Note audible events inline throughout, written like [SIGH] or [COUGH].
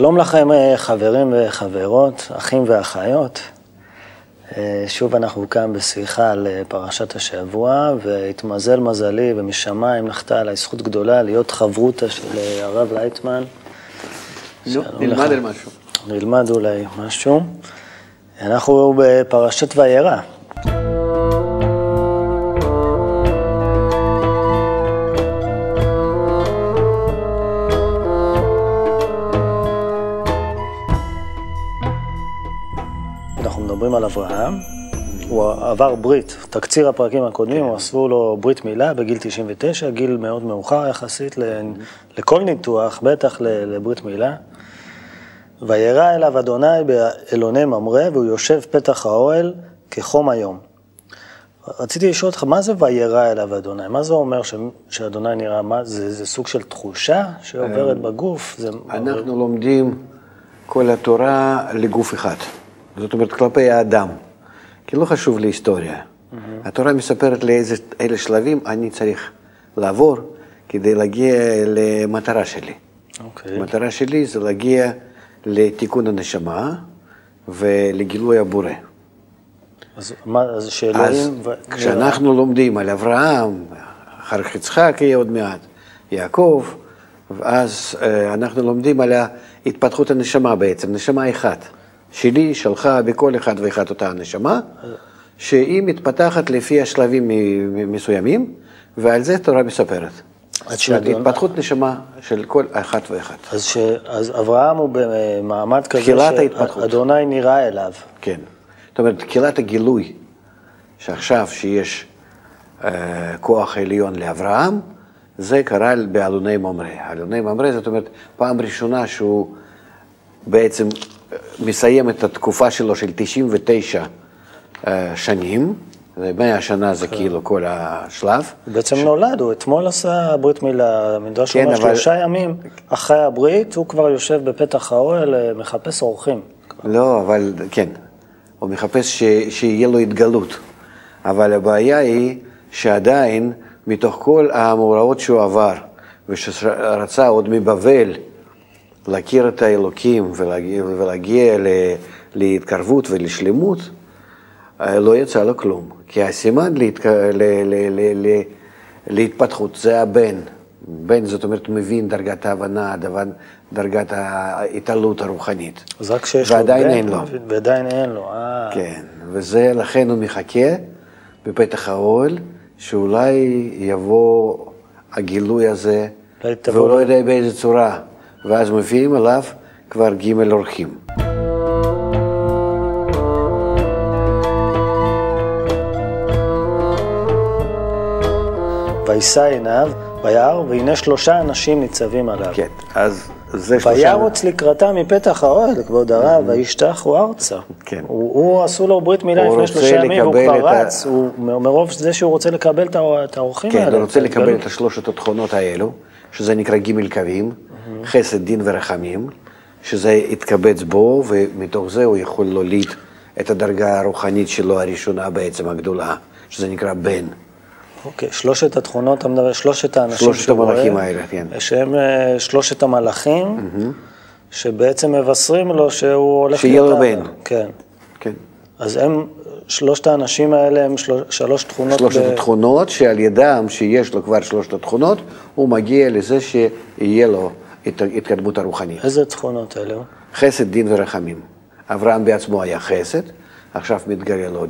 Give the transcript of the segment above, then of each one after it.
שלום לכם אה, חברים וחברות, אחים ואחיות. אה, שוב אנחנו כאן בשיחה על אה, פרשת השבוע, והתמזל מזלי ומשמיים נחתה עליי זכות גדולה להיות חברותה של הרב לייטמן. נו, נלמד על משהו. נלמד אולי משהו. אנחנו בפרשת וירא. אברהם, הוא עבר ברית, תקציר הפרקים הקודמים, הוא עשו לו ברית מילה בגיל 99, גיל מאוד מאוחר יחסית לכל ניתוח, בטח לברית מילה. וירא אליו אדוני באלוני ממרא, והוא יושב פתח האוהל כחום היום. רציתי לשאול אותך, מה זה וירא אליו אדוני? מה זה אומר ש... שאדוני נראה? מה, זה, זה סוג של תחושה שעוברת אמ, בגוף? זה... אנחנו לומדים כל התורה לגוף אחד. זאת אומרת, כלפי האדם. כי לא חשוב לי היסטוריה. Mm-hmm. התורה מספרת לי איזה, איזה שלבים אני צריך לעבור כדי להגיע למטרה שלי. Okay. אוקיי. המטרה שלי זה להגיע לתיקון הנשמה ולגילוי הבורא. אז מה, אז שאלוהים... אז ו... כשאנחנו לומדים על אברהם, אחר כך יצחק יהיה עוד מעט, יעקב, אז אה, אנחנו לומדים על התפתחות הנשמה בעצם, נשמה אחת. שלי, שלך, בכל אחד ואחד אותה הנשמה, שהיא מתפתחת לפי השלבים מסוימים, ועל זה התורה מספרת. זאת אומרת, התפתחות נשמה של כל אחת ואחת. אז, ש... אז אברהם הוא במעמד כזה שאדוני נראה אליו. כן. זאת אומרת, תחילת הגילוי, שעכשיו שיש אה, כוח עליון לאברהם, זה קרה באלוני ממרא. אלוני ממרא, זאת אומרת, פעם ראשונה שהוא בעצם מסיים את התקופה שלו של 99 אה, שנים, זה 100 שנה זה כן. כאילו כל השלב. בעצם ש... נולד, הוא אתמול עשה ברית מילה, המדרש כן, אומר אבל... שלושה ימים אחרי הברית, הוא כבר יושב בפתח האוהל, אה, מחפש אורחים. לא, אבל כן, הוא מחפש ש... שיהיה לו התגלות. אבל הבעיה היא שעדיין, מתוך כל המאורעות שהוא עבר, ושרצה עוד מבבל, להכיר את האלוקים ולהגיע, ולהגיע להתקרבות ולשלמות, אה, לא יצא לו כלום. כי הסימן להתק... ל... ל... ל... להתפתחות זה הבן. בן, זאת אומרת, מבין דרגת ההבנה, דרגת ההתעלות הרוחנית. אז רק כשיש לו בן, אין לו. ועדיין אין לו, אה. כן, וזה, לכן הוא מחכה בפתח האוהל, שאולי יבוא הגילוי הזה, והוא לא יודע באיזה צורה. ואז מביאים אליו כבר ג' אורחים. וישא עיניו, וירא, והנה שלושה אנשים ניצבים עליו. כן, אז זה שלושה... וירוץ לקראתם מפתח האוהל, כבוד הרב, וישתחו ארצה. כן. הוא, הוא עשו לו ברית מילה לפני שלושה ימים, והוא כבר רץ, הוא, מרוב זה שהוא רוצה לקבל את האורחים האלה. כן, הוא רוצה לקבל את השלושת התכונות האלו, שזה נקרא ג' קווים. חסד, דין ורחמים, שזה יתקבץ בו, ומתוך זה הוא יכול להוליד את הדרגה הרוחנית שלו הראשונה בעצם, הגדולה, שזה נקרא בן. אוקיי, שלושת התכונות, אתה מדבר, שלושת האנשים שלושת המלאכים האלה, כן. שהם אה, שלושת המלאכים, mm-hmm. שבעצם מבשרים לו שהוא הולך... שיהיה לו בן. כן. כן. אז הם, שלושת האנשים האלה הם של, שלוש תכונות... שלושת ב... התכונות שעל ידם, שיש לו כבר שלושת התכונות, הוא מגיע לזה שיהיה לו התקדמות הרוחנית. איזה תכונות אלו? חסד, דין ורחמים. אברהם בעצמו היה חסד, עכשיו מתגלה לו,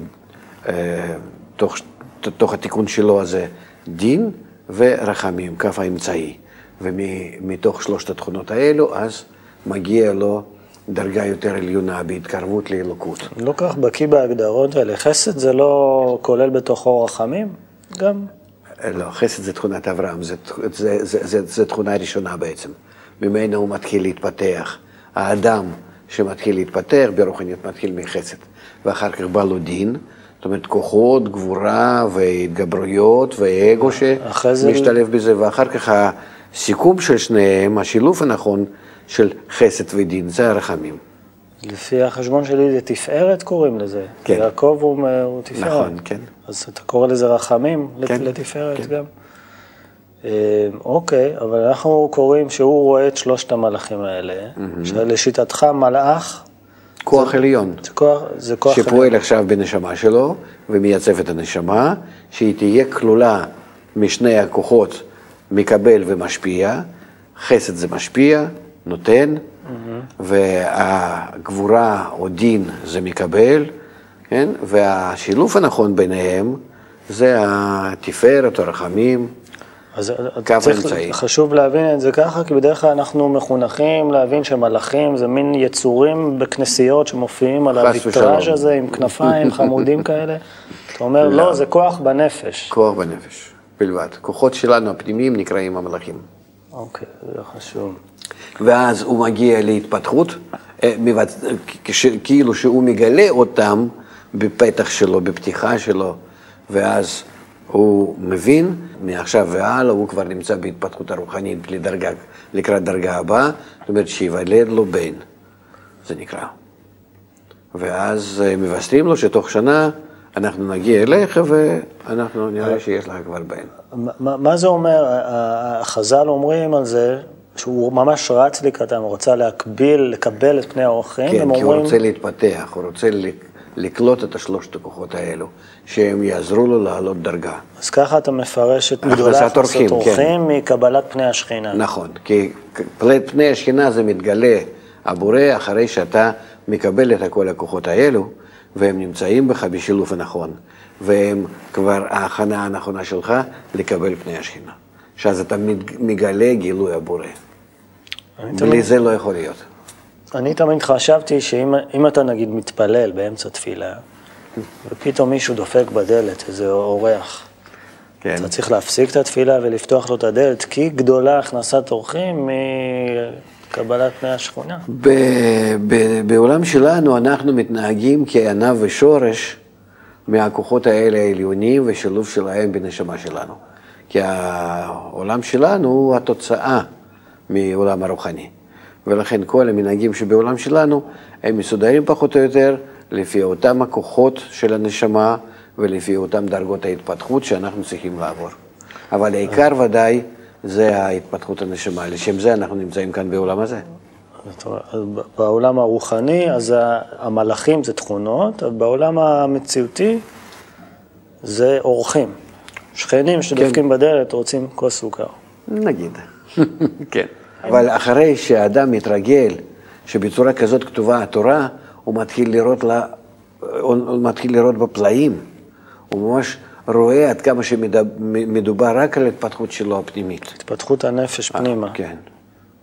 אה, תוך, תוך התיקון שלו הזה, דין ורחמים, כף האמצעי. ומתוך שלושת התכונות האלו, אז מגיע לו דרגה יותר עליונה בהתקרבות לאלוקות. אני לא כך בקיא בהגדרות האלה. חסד זה לא כולל בתוכו רחמים? גם. לא, חסד זה תכונת אברהם, זה, זה, זה, זה, זה תכונה ראשונה בעצם. ממנה הוא מתחיל להתפתח. האדם שמתחיל להתפתח ברוחניות מתחיל מחסד, ואחר כך בא לו דין, זאת אומרת כוחות, גבורה והתגברויות ואגו שמשתלב זה... בזה, ואחר כך הסיכום של שניהם, השילוב הנכון של חסד ודין, זה הרחמים. לפי החשבון שלי זה תפארת קוראים לזה. כן. יעקב הוא, הוא תפארת. נכון, כן. אז אתה קורא לזה רחמים כן, לתפארת כן. גם. אה, אוקיי, אבל אנחנו קוראים שהוא רואה את שלושת המלאכים האלה, שלשיטתך מלאך, כוח עליון, זה כוח, זה כוח שפועל עכשיו בנשמה שלו ומייצב את הנשמה, שהיא תהיה כלולה משני הכוחות מקבל ומשפיע, חסד זה משפיע, נותן, והגבורה או דין זה מקבל, כן? והשילוב הנכון ביניהם זה התפארת, הרחמים, אז קו צריך, אמצעי. חשוב להבין את זה ככה, כי בדרך כלל אנחנו מחונכים להבין שמלאכים זה מין יצורים בכנסיות שמופיעים על הוויטראז'. הזה עם כנפיים [LAUGHS] חמודים כאלה. אתה אומר, לא. לא, זה כוח בנפש. כוח בנפש בלבד. כוחות שלנו הפנימיים נקראים המלאכים. אוקיי, זה חשוב. ואז הוא מגיע להתפתחות, אה. כאילו שהוא מגלה אותם בפתח שלו, בפתיחה שלו, ואז הוא מבין, מעכשיו והלאה הוא כבר נמצא בהתפתחות הרוחנית לדרגה, לקראת דרגה הבאה, זאת אומרת שיוולד לו בן, זה נקרא. ואז אה, מבשרים לו שתוך שנה אנחנו נגיע אליך ואנחנו נראה שיש לך כבר בן. מה, מה זה אומר, החז"ל אומרים על זה, שהוא ממש רץ לקראתם, הוא רצה להקביל, לקבל את פני האורחים, כן, כי הוא רוצה להתפתח, הוא רוצה לקלוט את השלושת הכוחות האלו, שהם יעזרו לו לעלות דרגה. אז ככה אתה מפרש את גדולי הכנסת אורחים, כן. מקבלת פני השכינה. נכון, כי פני- השכינה זה מתגלה הבורא אחרי שאתה מקבל את כל הכוחות האלו, והם נמצאים בך בשילוב הנכון, והם כבר ההכנה הנכונה שלך לקבל פני השכינה. שאז אתה מגלה גילוי הבורא. בלי תמיד, זה לא יכול להיות. אני תמיד חשבתי שאם אם אתה נגיד מתפלל באמצע תפילה, ופתאום מישהו דופק בדלת, איזה אורח, כן. אתה צריך להפסיק את התפילה ולפתוח לו את הדלת, כי גדולה הכנסת אורחים מקבלת פני השכונה. ב- ב- בעולם שלנו אנחנו מתנהגים כענב ושורש מהכוחות האלה העליונים ושילוב שלהם בנשמה שלנו. כי העולם שלנו הוא התוצאה מעולם הרוחני. ולכן כל המנהגים שבעולם שלנו הם מסודרים פחות או יותר לפי אותם הכוחות של הנשמה ולפי אותם דרגות ההתפתחות שאנחנו צריכים לעבור. אבל העיקר ודאי זה ההתפתחות הנשמה, לשם זה אנחנו נמצאים כאן בעולם הזה. בעולם הרוחני, אז המלאכים זה תכונות, בעולם המציאותי זה אורחים. שכנים שדופקים בדלת רוצים כוס סוכר. נגיד, [LAUGHS] כן. אבל אחרי שהאדם מתרגל שבצורה כזאת כתובה התורה, הוא מתחיל לראות, לה, הוא מתחיל לראות בפלאים. הוא ממש רואה עד כמה שמדובר רק על התפתחות שלו הפנימית. התפתחות הנפש פנימה. כן.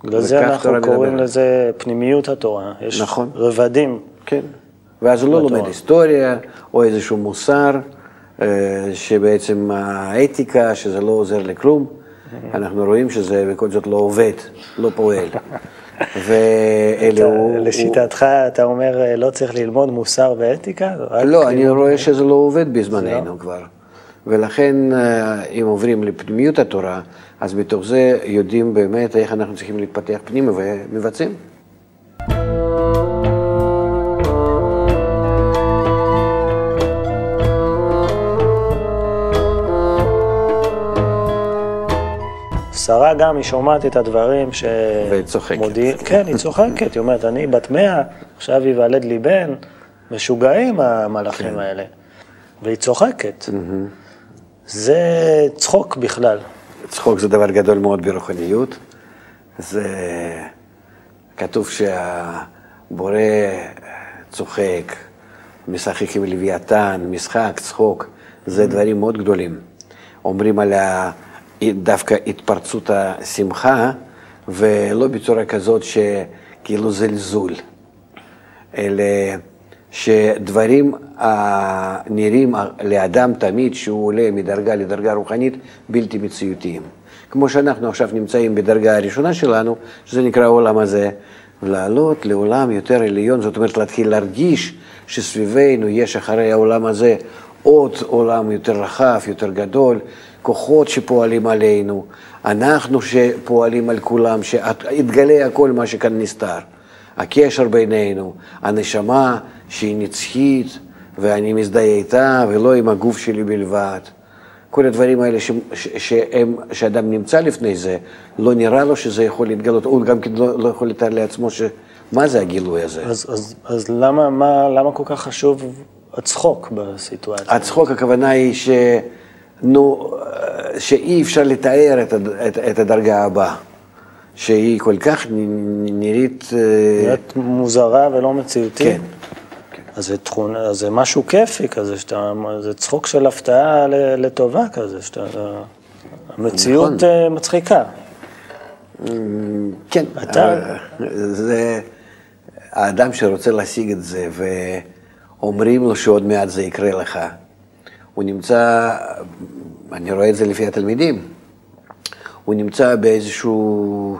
בגלל זה אנחנו קוראים מדברת. לזה פנימיות התורה. יש נכון. רבדים. כן. ואז הוא לא. לומד היסטוריה או איזשהו מוסר, אה, שבעצם האתיקה, שזה לא עוזר לכלום. אנחנו רואים שזה בכל זאת לא עובד, לא פועל. [LAUGHS] ואלה הוא... לשיטתך, אתה אומר, לא צריך ללמוד מוסר ואתיקה? לא, אני רואה שזה לא עובד בזמננו כבר. ולכן, אה, אם עוברים לפנימיות התורה, אז מתוך זה יודעים באמת איך אנחנו צריכים להתפתח פנימה ומבצעים. גם, היא שומעת את הדברים ש... וצוחקת. מודיע- כן, היא צוחקת, היא אומרת, אני בת מאה, עכשיו ייוולד לי בן, משוגעים המלאכים כן. האלה. והיא צוחקת. זה צחוק בכלל. צחוק זה דבר גדול מאוד ברוחניות. זה כתוב שהבורא צוחק, משחק עם לוויתן, משחק, צחוק, זה דברים מאוד גדולים. אומרים על ה... דווקא התפרצות השמחה, ולא בצורה כזאת שכאילו זלזול. אלא שדברים אה, נראים לאדם תמיד שהוא עולה מדרגה לדרגה רוחנית בלתי מציאותיים. כמו שאנחנו עכשיו נמצאים בדרגה הראשונה שלנו, שזה נקרא העולם הזה, לעלות לעולם יותר עליון, זאת אומרת להתחיל להרגיש שסביבנו יש אחרי העולם הזה עוד עולם יותר רחב, יותר גדול, כוחות שפועלים עלינו, אנחנו שפועלים על כולם, שיתגלה הכל מה שכאן נסתר. הקשר בינינו, הנשמה שהיא נצחית ואני מזדהה איתה ולא עם הגוף שלי בלבד. כל הדברים האלה ש, ש, שהם, שאדם נמצא לפני זה, לא נראה לו שזה יכול להתגלות, הוא גם כן לא, לא יכול לתאר לעצמו ש... מה זה הגילוי הזה. אז, אז, אז למה, מה, למה כל כך חשוב הצחוק בסיטואציה? הצחוק, הכוונה היא ש... נו, שאי אפשר לתאר את, את, את הדרגה הבאה. שהיא כל כך נראית... אה, נראית מוזרה ולא מציאותית? כן. אז זה, תכונה, אז זה משהו כיפי כזה, שאתה, זה צחוק של הפתעה לטובה כזה, שאתה, המציאות נכון. אה, מצחיקה. כן, אתה... זה האדם שרוצה להשיג את זה ואומרים לו שעוד מעט זה יקרה לך, הוא נמצא, אני רואה את זה לפי התלמידים, הוא נמצא באיזשהו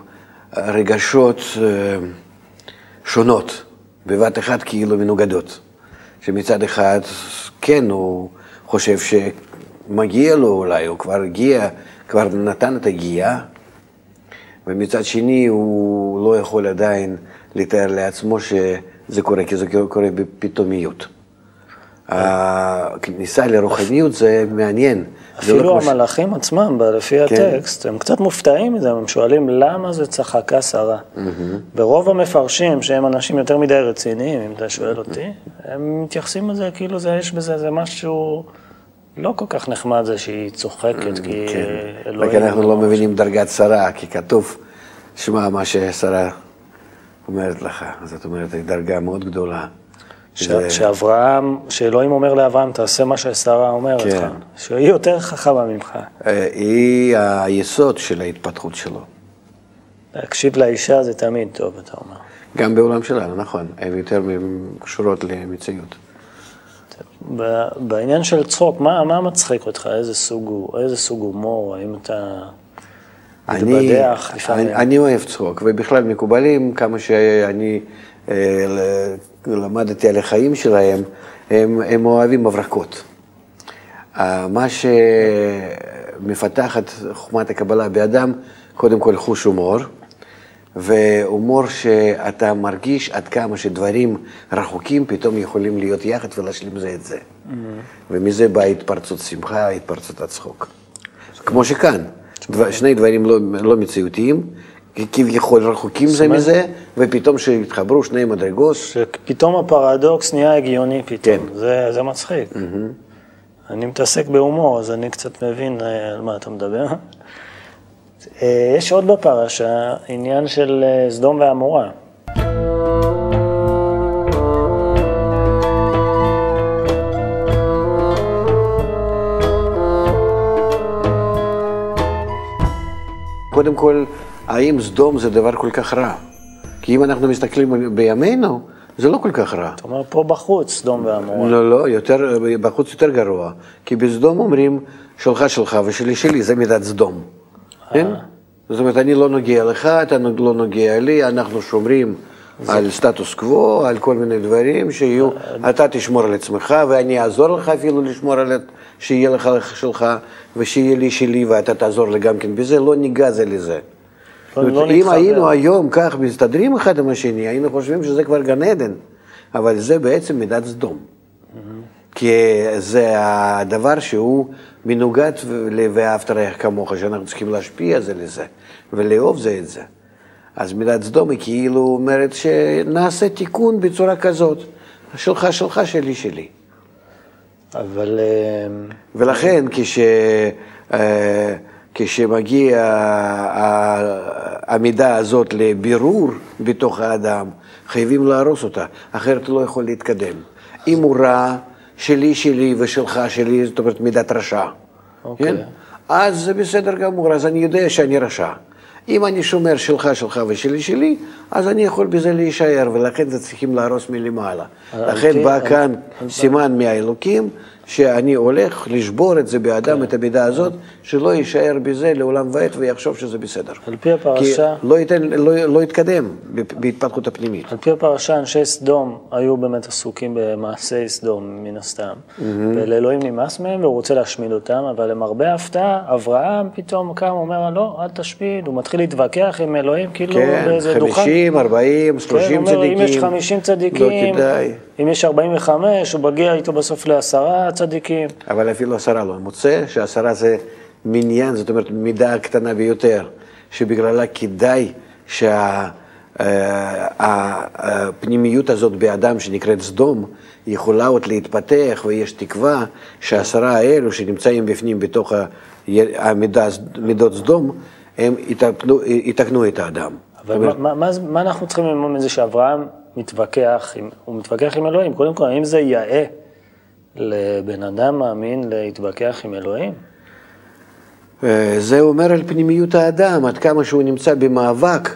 רגשות אה, שונות, בבת אחת כאילו מנוגדות. שמצד אחד, כן, הוא חושב שמגיע לו אולי, הוא כבר הגיע, כבר נתן את הגיעה, ומצד שני הוא לא יכול עדיין לתאר לעצמו שזה קורה, כי זה קורה בפתאומיות. הכניסה לרוחניות זה מעניין. אפילו לא המלאכים ש... עצמם, לפי כן. הטקסט, הם קצת מופתעים מזה, הם שואלים למה זה צחקה שרה. ברוב המפרשים, שהם אנשים יותר מדי רציניים, אם אתה שואל אותי, הם מתייחסים לזה כאילו זה, יש בזה זה משהו לא כל כך נחמד זה שהיא צוחקת, כי כן. אלוהים... רק אנחנו לא מבינים דרגת שרה, כי כתוב, שמע מה ששרה אומרת לך, זאת אומרת, היא דרגה מאוד גדולה. ש... זה... שאברהם, שאלוהים אומר לאברהם, תעשה מה ששרה אומרת כן. לך, שהיא יותר חכמה ממך. אה, היא היסוד של ההתפתחות שלו. להקשיב לאישה זה תמיד טוב, אתה אומר. גם בעולם שלנו, נכון, הן יותר קשורות למציאות. בעניין של צחוק, מה, מה מצחיק אותך? איזה סוג הוא? איזה סוג הומור? האם אתה מתבדח לפעמים? אני, אני אוהב צחוק, ובכלל מקובלים, כמה שאני אה, למדתי על החיים שלהם, הם, הם אוהבים הברקות. אה, מה שמפתחת חוכמת הקבלה באדם, קודם כל חוש הומור, והומור שאתה מרגיש עד כמה שדברים רחוקים פתאום יכולים להיות יחד ולהשלים זה את זה. Mm-hmm. ומזה באה התפרצות שמחה, התפרצות הצחוק. כמו שכאן, דבר, שני דברים לא, לא מציאותיים, כביכול רחוקים זה מזה, ופתאום שהתחברו שני מדרגות. שפתאום הפרדוקס נהיה הגיוני פתאום, כן. זה, זה מצחיק. Mm-hmm. אני מתעסק בהומור, אז אני קצת מבין אה, על מה אתה מדבר. [LAUGHS] אה, יש עוד בפרשה עניין של אה, סדום ועמורה. קודם כל, האם סדום זה דבר כל כך רע? כי אם אנחנו מסתכלים בימינו, זה לא כל כך רע. אתה אומר פה בחוץ, סדום ועמורה. לא, לא, יותר, בחוץ יותר גרוע. כי בסדום אומרים, שלך שלך ושלי שלי, זה מידת סדום. כן? זאת אומרת, אני לא נוגע לך, אתה לא נוגע לי, אנחנו שומרים על סטטוס קוו, על כל מיני דברים שיהיו, אתה תשמור על עצמך ואני אעזור לך אפילו לשמור על, שיהיה לך שלך ושיהיה לי שלי ואתה תעזור לי גם כן בזה, לא ניגע זה לזה. לא אם היינו היום כך מסתדרים אחד עם השני, היינו חושבים שזה כבר גן עדן, אבל זה בעצם מידת סדום. כי זה הדבר שהוא מנוגד ל"ואהבת רעך כמוך", שאנחנו צריכים להשפיע זה לזה, ולאהוב זה את זה. אז מידת סדום היא כאילו אומרת שנעשה תיקון בצורה כזאת, שלך שלך, שלי שלי. אבל... אה, ולכן כש... אה, כשמגיע המידה הזאת לבירור בתוך האדם, חייבים להרוס אותה, אחרת הוא לא יכול להתקדם. אם הוא רע, שלי שלי ושלך שלי, זאת אומרת מידת רשע. אוקיי. כן? אז זה בסדר גמור, אז אני יודע שאני רשע. אם אני שומר שלך, שלך ושלי, שלי, אז אני יכול בזה להישאר, ולכן זה צריכים להרוס מלמעלה. לכן כן, בא על- כאן סימן מהאלוקים, שאני הולך לשבור את זה באדם, את המידה הזאת, שלא יישאר בזה לעולם ועד ויחשוב שזה בסדר. על פי הפרשה, כי לא, ייתן, לא, לא יתקדם בהתפתחות הפנימית. על פי הפרשה, אנשי סדום היו באמת עסוקים במעשי סדום, מן הסתם. ולאלוהים נמאס מהם והוא רוצה להשמיד אותם, אבל למרבה ההפתעה, אברהם פתאום קם, אומר, לא, אל תשמיד. הוא מתחיל להתווכח עם אלוהים, כאילו כן, באיזה דוכן. 50, 40, 30 כן, אומר, צדיקים. אם יש 50 צדיקים, לא כדאי. אם יש 45, הוא מגיע איתו בסוף לעשרה צדיקים. אבל אפילו עשרה לא. מוצא שעשרה זה מניין, זאת אומרת מידה הקטנה ביותר, שבגללה כדאי שהפנימיות הזאת באדם שנקראת סדום, יכולה עוד להתפתח ויש תקווה שהעשרה האלו שנמצאים בפנים בתוך ה- המידה, מידות סדום, הם יתקנו, יתקנו את האדם. אבל מה, מה, מה, מה אנחנו צריכים ללמוד מזה שאברהם מתווכח, עם, הוא מתווכח עם אלוהים? קודם כל, האם זה יאה לבן אדם מאמין להתווכח עם אלוהים? אה, זה אומר על פנימיות האדם, עד כמה שהוא נמצא במאבק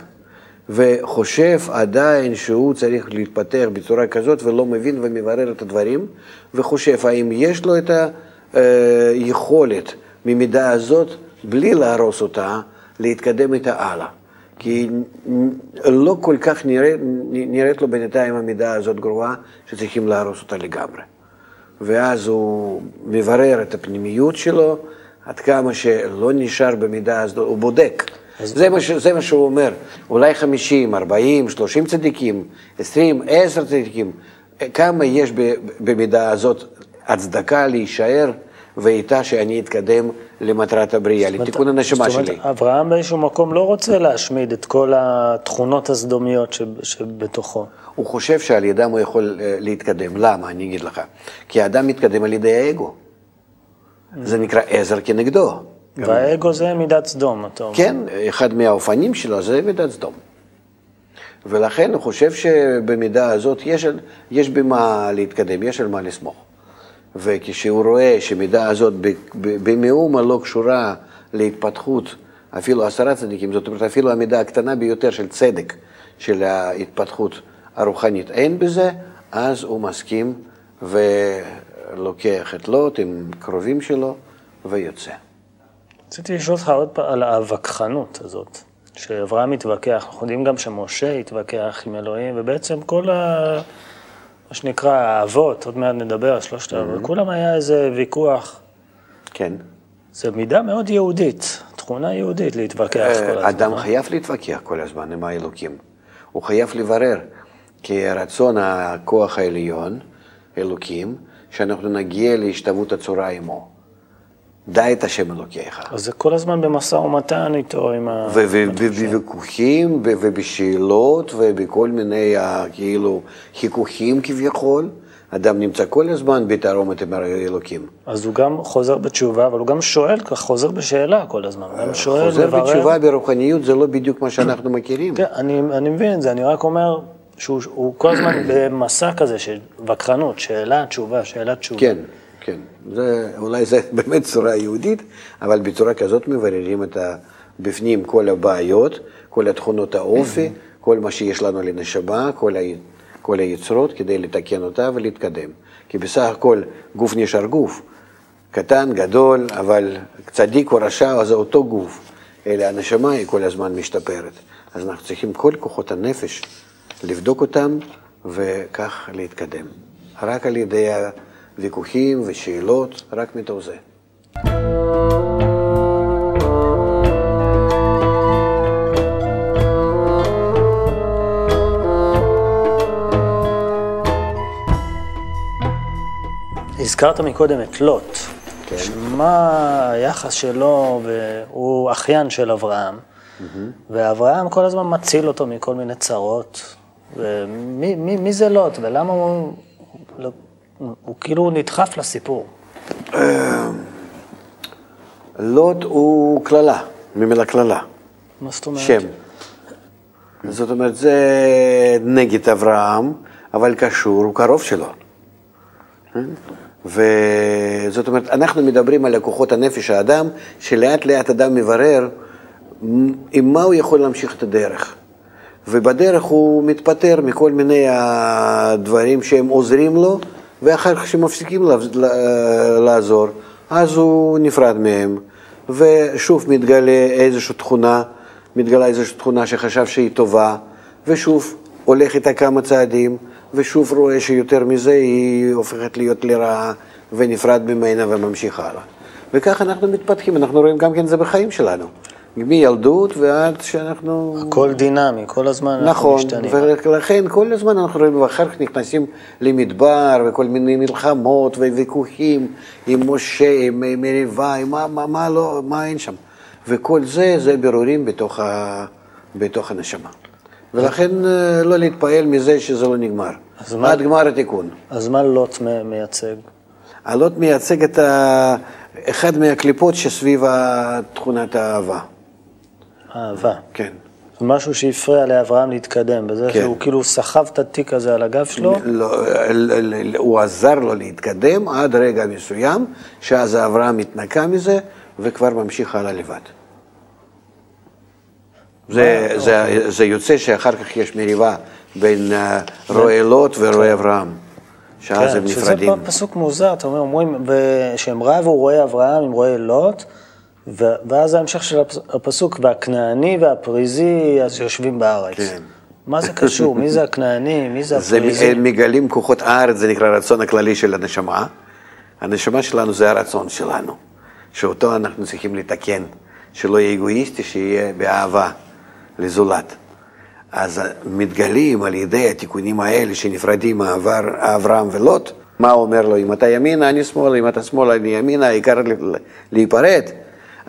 וחושב עדיין שהוא צריך להתפתח בצורה כזאת ולא מבין ומברר את הדברים וחושב האם יש לו את היכולת ממידה הזאת, בלי להרוס אותה, להתקדם איתה הלאה. כי לא כל כך נראית, נראית לו בינתיים המידה הזאת גרועה שצריכים להרוס אותה לגמרי. ואז הוא מברר את הפנימיות שלו, עד כמה שלא נשאר במידה הזאת, הוא בודק. זה מה, ש, זה מה שהוא אומר, אולי 50, 40, 30 צדיקים, 20, 10 צדיקים, כמה יש במידה הזאת הצדקה להישאר ואיתה שאני אתקדם למטרת הבריאה, לתיקון הנשמה זאת אומרת, שלי. אברהם באיזשהו מקום לא רוצה להשמיד את כל התכונות הסדומיות שב- שבתוכו. הוא חושב שעל ידם הוא יכול אה, להתקדם. למה? אני אגיד לך. כי האדם מתקדם על ידי האגו. זה נקרא עזר כנגדו. והאגו זה מידת סדום, אתה אומר. כן, אחד מהאופנים שלו זה מידת סדום. ולכן הוא חושב שבמידה הזאת יש, יש במה להתקדם, יש על מה לסמוך. וכשהוא רואה שמידה הזאת במאומה לא קשורה להתפתחות אפילו עשרה צדיקים, זאת אומרת אפילו המידה הקטנה ביותר של צדק, של ההתפתחות הרוחנית, אין בזה, אז הוא מסכים ולוקח את לוט עם קרובים שלו ויוצא. רציתי לשאול אותך עוד פעם על הווכחנות הזאת, שאברהם מתווכח, אנחנו יודעים גם שמשה התווכח עם אלוהים, ובעצם כל ה... מה שנקרא האבות, עוד מעט נדבר שלושת האבות, כולם היה איזה ויכוח. כן. זו מידה מאוד יהודית, תכונה יהודית להתווכח כל הזמן. אדם אה? חייב להתווכח כל הזמן עם האלוקים. הוא חייב לברר, כי רצון הכוח העליון, אלוקים, שאנחנו נגיע להשתוות הצורה עמו. דע את השם אלוקיך. אז זה כל הזמן במשא ומתן איתו, עם ה... ובוויכוחים ובשאלות ובכל מיני אה, כאילו חיכוכים כביכול, אדם נמצא כל הזמן בתערומת עם האלוקים. אז הוא גם חוזר בתשובה, אבל הוא גם שואל, חוזר בשאלה כל הזמן. גם שואל, חוזר מברר. בתשובה ברוחניות זה לא בדיוק מה שאנחנו [CLEARS THROAT] מכירים. כן, אני, אני מבין את זה, אני רק אומר שהוא הוא כל הזמן [CLEARS THROAT] במסע כזה של וכחנות, שאלה, תשובה, שאלה, תשובה. כן, כן. זה, אולי זה [LAUGHS] באמת צורה יהודית, אבל בצורה כזאת מבררים את ה... בפנים כל הבעיות, כל התכונות האופי, כל מה שיש לנו לנשמה, כל, ה... כל היצרות, כדי לתקן אותה ולהתקדם. כי בסך הכל גוף נשאר גוף, קטן, גדול, אבל צדיק או רשע זה אותו גוף, אלא הנשמה היא כל הזמן משתפרת. אז אנחנו צריכים כל כוחות הנפש לבדוק אותם וכך להתקדם. רק על ידי הוויכוחים ושאלות, רק מתוך זה. הזכרת מקודם את לוט. כן. מה היחס שלו, והוא אחיין של אברהם, ואברהם כל הזמן מציל אותו מכל מיני צרות. ומי מי, מי זה לוט, ולמה הוא, לא, הוא, הוא כאילו נדחף לסיפור? לוט הוא קללה, ממילא קללה, מה זאת אומרת? שם. זאת אומרת, זה נגד אברהם, אבל קשור, הוא קרוב שלו. וזאת אומרת, אנחנו מדברים על כוחות הנפש האדם, שלאט לאט אדם מברר עם מה הוא יכול להמשיך את הדרך. ובדרך הוא מתפטר מכל מיני הדברים שהם עוזרים לו, ואחר כך שמפסיקים לעזור, אז הוא נפרד מהם, ושוב מתגלה איזושהי תכונה, מתגלה איזושהי תכונה שחשב שהיא טובה, ושוב הולך איתה כמה צעדים, ושוב רואה שיותר מזה היא הופכת להיות לרעה, ונפרד ממנה וממשיך הלאה. וככה אנחנו מתפתחים, אנחנו רואים גם כן זה בחיים שלנו. מילדות ועד שאנחנו... הכל דינמי, כל הזמן אנחנו נכון, משתנים. ולכן כל הזמן אנחנו רואים, ואחר כך נכנסים למדבר וכל מיני מלחמות וויכוחים עם משה, עם מריבה, עם מה, מה, מה, לא, מה אין שם. וכל זה, זה בירורים בתוך, ה, בתוך הנשמה. ולכן אה, לא להתפעל מזה שזה לא נגמר. מה- עד גמר התיקון. אז מה לוט מייצג? הלוט מייצג את ה... אחד מהקליפות שסביב תכונת האהבה. אהבה. כן. זה משהו שהפריע לאברהם להתקדם, בזה כן. שהוא כאילו סחב את התיק הזה על הגב שלו. לא, ל- ל- הוא עזר לו להתקדם עד רגע מסוים, שאז אברהם התנקה מזה וכבר ממשיך הלאה לבד. זה, זה, זה יוצא שאחר כך יש מריבה בין אה, רועי לוט ורועי אברהם, שאז הם כן, שזה נפרדים. פ- פסוק מוזר, אתה אומר, אומרים שהם רבו רועי אברהם עם רועי לוט, ואז ההמשך של הפס- הפסוק, והכנעני והפריזי אז יושבים בארץ. כן. מה זה קשור? מי זה הכנעני? מי זה זה הפריזי? הם מגלים כוחות הארץ, זה נקרא הרצון הכללי של הנשמה. הנשמה שלנו זה הרצון שלנו, שאותו אנחנו צריכים לתקן, שלא יהיה אגואיסטי, שיהיה באהבה לזולת. אז מתגלים על ידי התיקונים האלה שנפרדים מעבר אברהם ולוט, מה הוא אומר לו, אם אתה ימינה, אני שמאלה, אם אתה שמאלה, אני ימינה, העיקר להיפרד.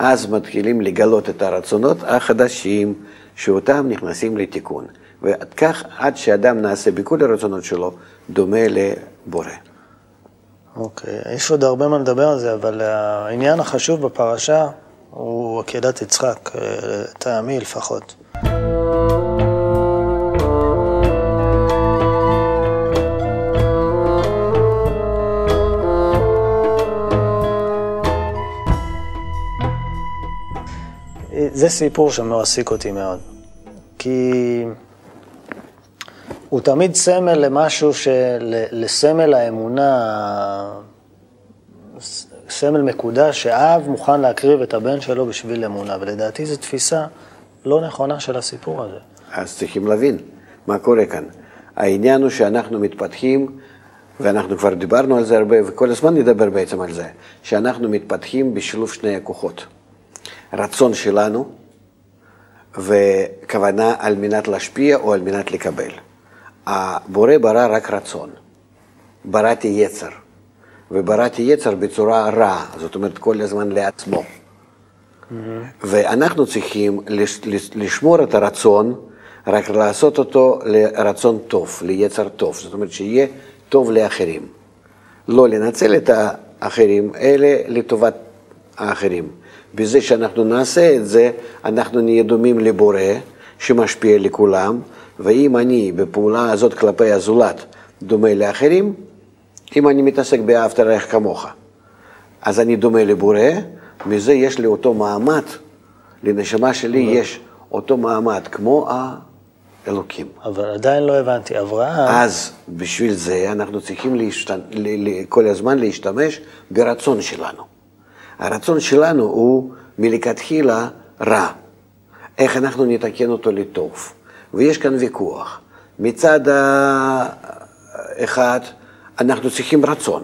אז מתחילים לגלות את הרצונות החדשים, שאותם נכנסים לתיקון. ועד כך, עד שאדם נעשה בכל הרצונות שלו, דומה לבורא. אוקיי, יש עוד הרבה מה לדבר על זה, אבל העניין החשוב בפרשה הוא עקדת יצחק, אה, לטעמי לפחות. זה סיפור שמעסיק אותי מאוד, כי הוא תמיד סמל למשהו, של, לסמל האמונה, סמל מקודש, שאב מוכן להקריב את הבן שלו בשביל אמונה, ולדעתי זו תפיסה לא נכונה של הסיפור הזה. אז צריכים להבין מה קורה כאן. העניין הוא שאנחנו מתפתחים, ואנחנו כבר דיברנו על זה הרבה, וכל הזמן נדבר בעצם על זה, שאנחנו מתפתחים בשילוב שני הכוחות. רצון שלנו וכוונה על מנת להשפיע או על מנת לקבל. הבורא ברא רק רצון, בראתי יצר, ובראתי יצר בצורה רעה, זאת אומרת כל הזמן לעצמו. ואנחנו צריכים לש, לש, לשמור את הרצון, רק לעשות אותו לרצון טוב, ליצר טוב, זאת אומרת שיהיה טוב לאחרים. לא לנצל את האחרים, אלא לטובת האחרים. בזה שאנחנו נעשה את זה, אנחנו נהיה דומים לבורא, שמשפיע לכולם, ואם אני בפעולה הזאת כלפי הזולת דומה לאחרים, אם אני מתעסק באהבת רעך כמוך, אז אני דומה לבורא, מזה יש לי אותו מעמד, לנשמה שלי יש אותו מעמד כמו האלוקים. אבל עדיין לא הבנתי, אברהם, אז בשביל זה אנחנו צריכים להשת... כל הזמן להשתמש ברצון שלנו. הרצון שלנו הוא מלכתחילה רע. איך אנחנו נתקן אותו לטוב? ויש כאן ויכוח. מצד האחד, אנחנו צריכים רצון.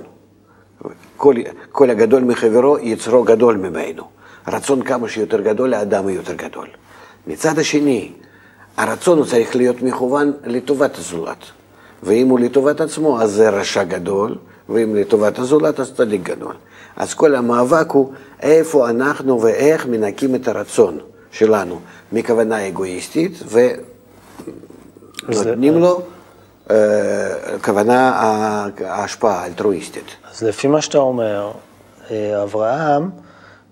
כל, כל הגדול מחברו, יצרו גדול ממנו. רצון כמה שיותר גדול, האדם הוא יותר גדול. מצד השני, הרצון הוא צריך להיות מכוון לטובת הזולת. ואם הוא לטובת עצמו, אז זה רשע גדול, ואם לטובת הזולת, אז צדיק גדול. אז כל המאבק הוא איפה אנחנו ואיך מנקים את הרצון שלנו מכוונה אגואיסטית ונותנים לו אה, כוונה ההשפעה האלטרואיסטית. אז לפי מה שאתה אומר, אה, אברהם,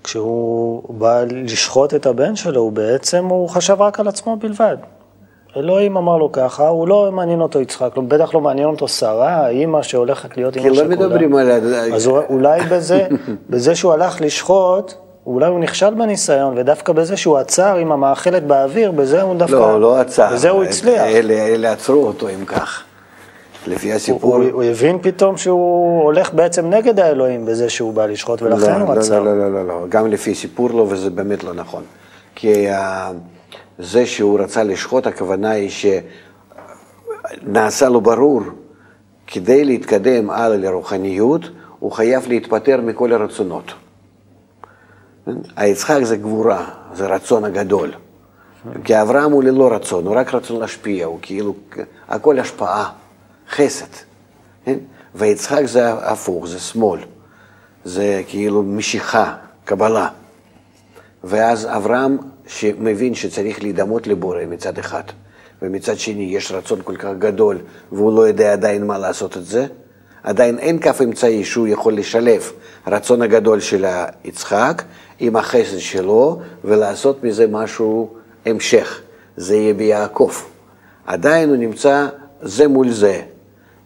כשהוא בא לשחוט את הבן שלו, הוא בעצם, הוא חשב רק על עצמו בלבד. אלוהים אמר לו ככה, הוא לא מעניין אותו יצחק, לא- בטח לא מעניין אותו שרה, האימא שהולכת להיות כי אימא לא שכולה. מדברים על... אז הוא- אולי בזה, [LAUGHS] בזה שהוא הלך לשחוט, אולי הוא נכשל בניסיון, ודווקא בזה שהוא עצר עם המאכלת באוויר, בזה הוא דווקא... לא, לא עצר. בזה הוא הצליח. אלה, אלה עצרו אותו אם כך. לפי הוא, הסיפור... הוא, הוא הבין פתאום שהוא הולך בעצם נגד האלוהים בזה שהוא בא לשחוט, ולכן לא, הוא לא, עצר. לא, לא, לא, לא, גם לפי סיפור לא, וזה באמת לא נכון. כי uh, זה שהוא רצה לשחוט, הכוונה היא שנעשה לו ברור, כדי להתקדם הלאה לרוחניות, הוא חייב להתפטר מכל הרצונות. היצחק זה גבורה, זה רצון הגדול. כי אברהם הוא ללא רצון, הוא רק רצון להשפיע, הוא כאילו, הכל השפעה, חסד. כן? ויצחק זה הפוך, זה שמאל. זה כאילו משיכה, קבלה. ואז אברהם, שמבין שצריך להידמות לבורא מצד אחד, ומצד שני יש רצון כל כך גדול, והוא לא יודע עדיין מה לעשות את זה, עדיין אין כף אמצעי שהוא יכול לשלב רצון הגדול של יצחק עם החסד שלו, ולעשות מזה משהו המשך. זה יהיה ביעקב. עדיין הוא נמצא זה מול זה,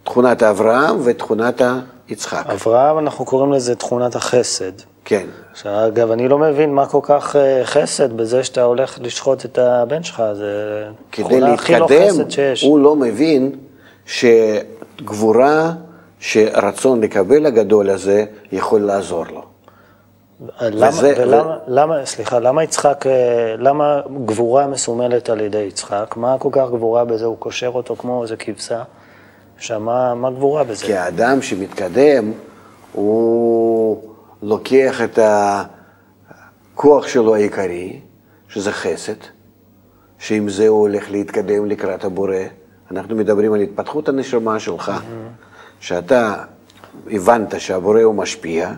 תכונת אברהם ותכונת יצחק. אברהם, אנחנו קוראים לזה תכונת החסד. כן. שאגב, אני לא מבין מה כל כך אה, חסד בזה שאתה הולך לשחוט את הבן שלך, זה כדי תכונה הכי לא חסד שיש. הוא לא מבין שגבורה, שרצון לקבל הגדול הזה, יכול לעזור לו. למה, וזה- ולמה, למה, סליחה, למה יצחק, אה, למה גבורה מסומלת על ידי יצחק? מה כל כך גבורה בזה? הוא קושר אותו כמו איזה כבשה. עכשיו, מה, מה גבורה בזה? כי האדם שמתקדם, הוא לוקח את הכוח שלו העיקרי, שזה חסד, שעם זה הוא הולך להתקדם לקראת הבורא. אנחנו מדברים על התפתחות הנשמה שלך, שאתה הבנת שהבורא הוא משפיע,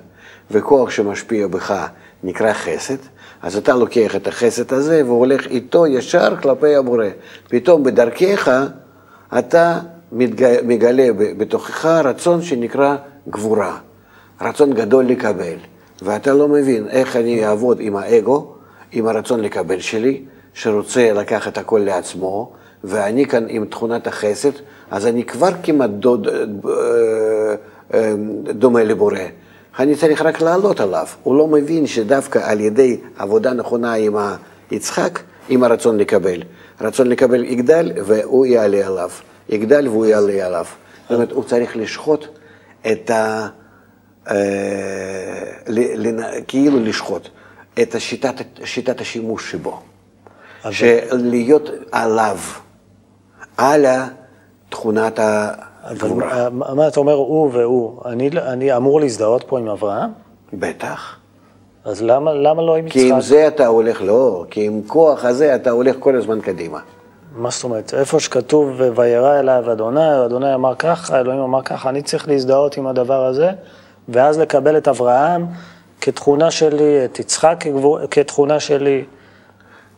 וכוח שמשפיע בך נקרא חסד, אז אתה לוקח את החסד הזה והולך איתו ישר כלפי הבורא. פתאום בדרכך אתה מתג... מגלה ב- בתוכך רצון שנקרא גבורה, רצון גדול לקבל, ואתה לא מבין איך אני אעבוד עם האגו, עם הרצון לקבל שלי, שרוצה לקחת הכל לעצמו, ואני כאן עם תכונת החסד, אז אני כבר כמעט דוד, אה, אה, דומה לבורא. אני צריך רק לעלות עליו. הוא לא מבין שדווקא על ידי עבודה נכונה עם יצחק, עם הרצון לקבל. רצון לקבל יגדל והוא יעלה עליו. יגדל והוא יעלה עליו. זאת אומרת, הוא צריך לשחוט את ה... אה, כאילו לשחוט את השיטת, שיטת השימוש שבו. אבל- שלהיות עליו, על תכונת אבל הגבורה. מה, מה אתה אומר הוא והוא? אני, אני אמור להזדהות פה עם אברהם? בטח. אז למה, למה לא עם כי עם יצחק? זה אתה הולך, לא, כי עם כוח הזה אתה הולך כל הזמן קדימה. מה זאת אומרת? איפה שכתוב וירא אליו אדוני, אדוני אמר ככה, אלוהים אמר ככה, אני צריך להזדהות עם הדבר הזה, ואז לקבל את אברהם כתכונה שלי, את יצחק כתכונה שלי.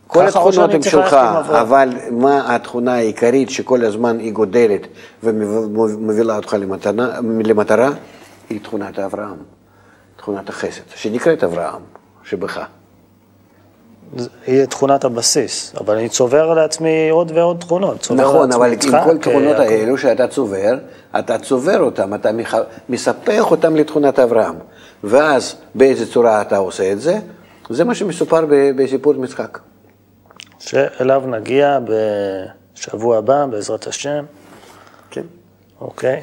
כל התכונות הן שלך? אבל מה התכונה העיקרית שכל הזמן היא גודלת ומובילה אותך למטרה, למטרה? היא תכונת אברהם, תכונת החסד, שנקראת אברהם, שבך. היא תכונת הבסיס, אבל אני צובר לעצמי עוד ועוד תכונות. נכון, אבל עם כל התכונות אה, האלו שאתה צובר, אתה צובר אותם, אתה מח- מספח אותם לתכונת אברהם. ואז באיזה צורה אתה עושה את זה? זה מה שמסופר בסיפור משחק. שאליו נגיע בשבוע הבא, בעזרת השם, כן. אוקיי?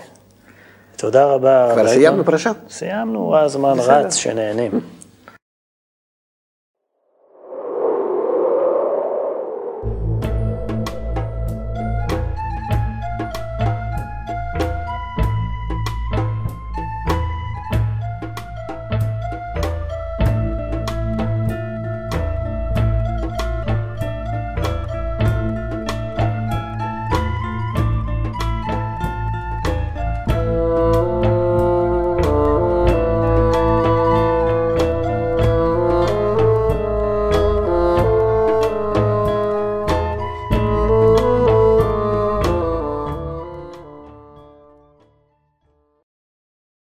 תודה רבה. כבר סיימנו. פרשה? סיימנו, הזמן. רץ, שנהנים.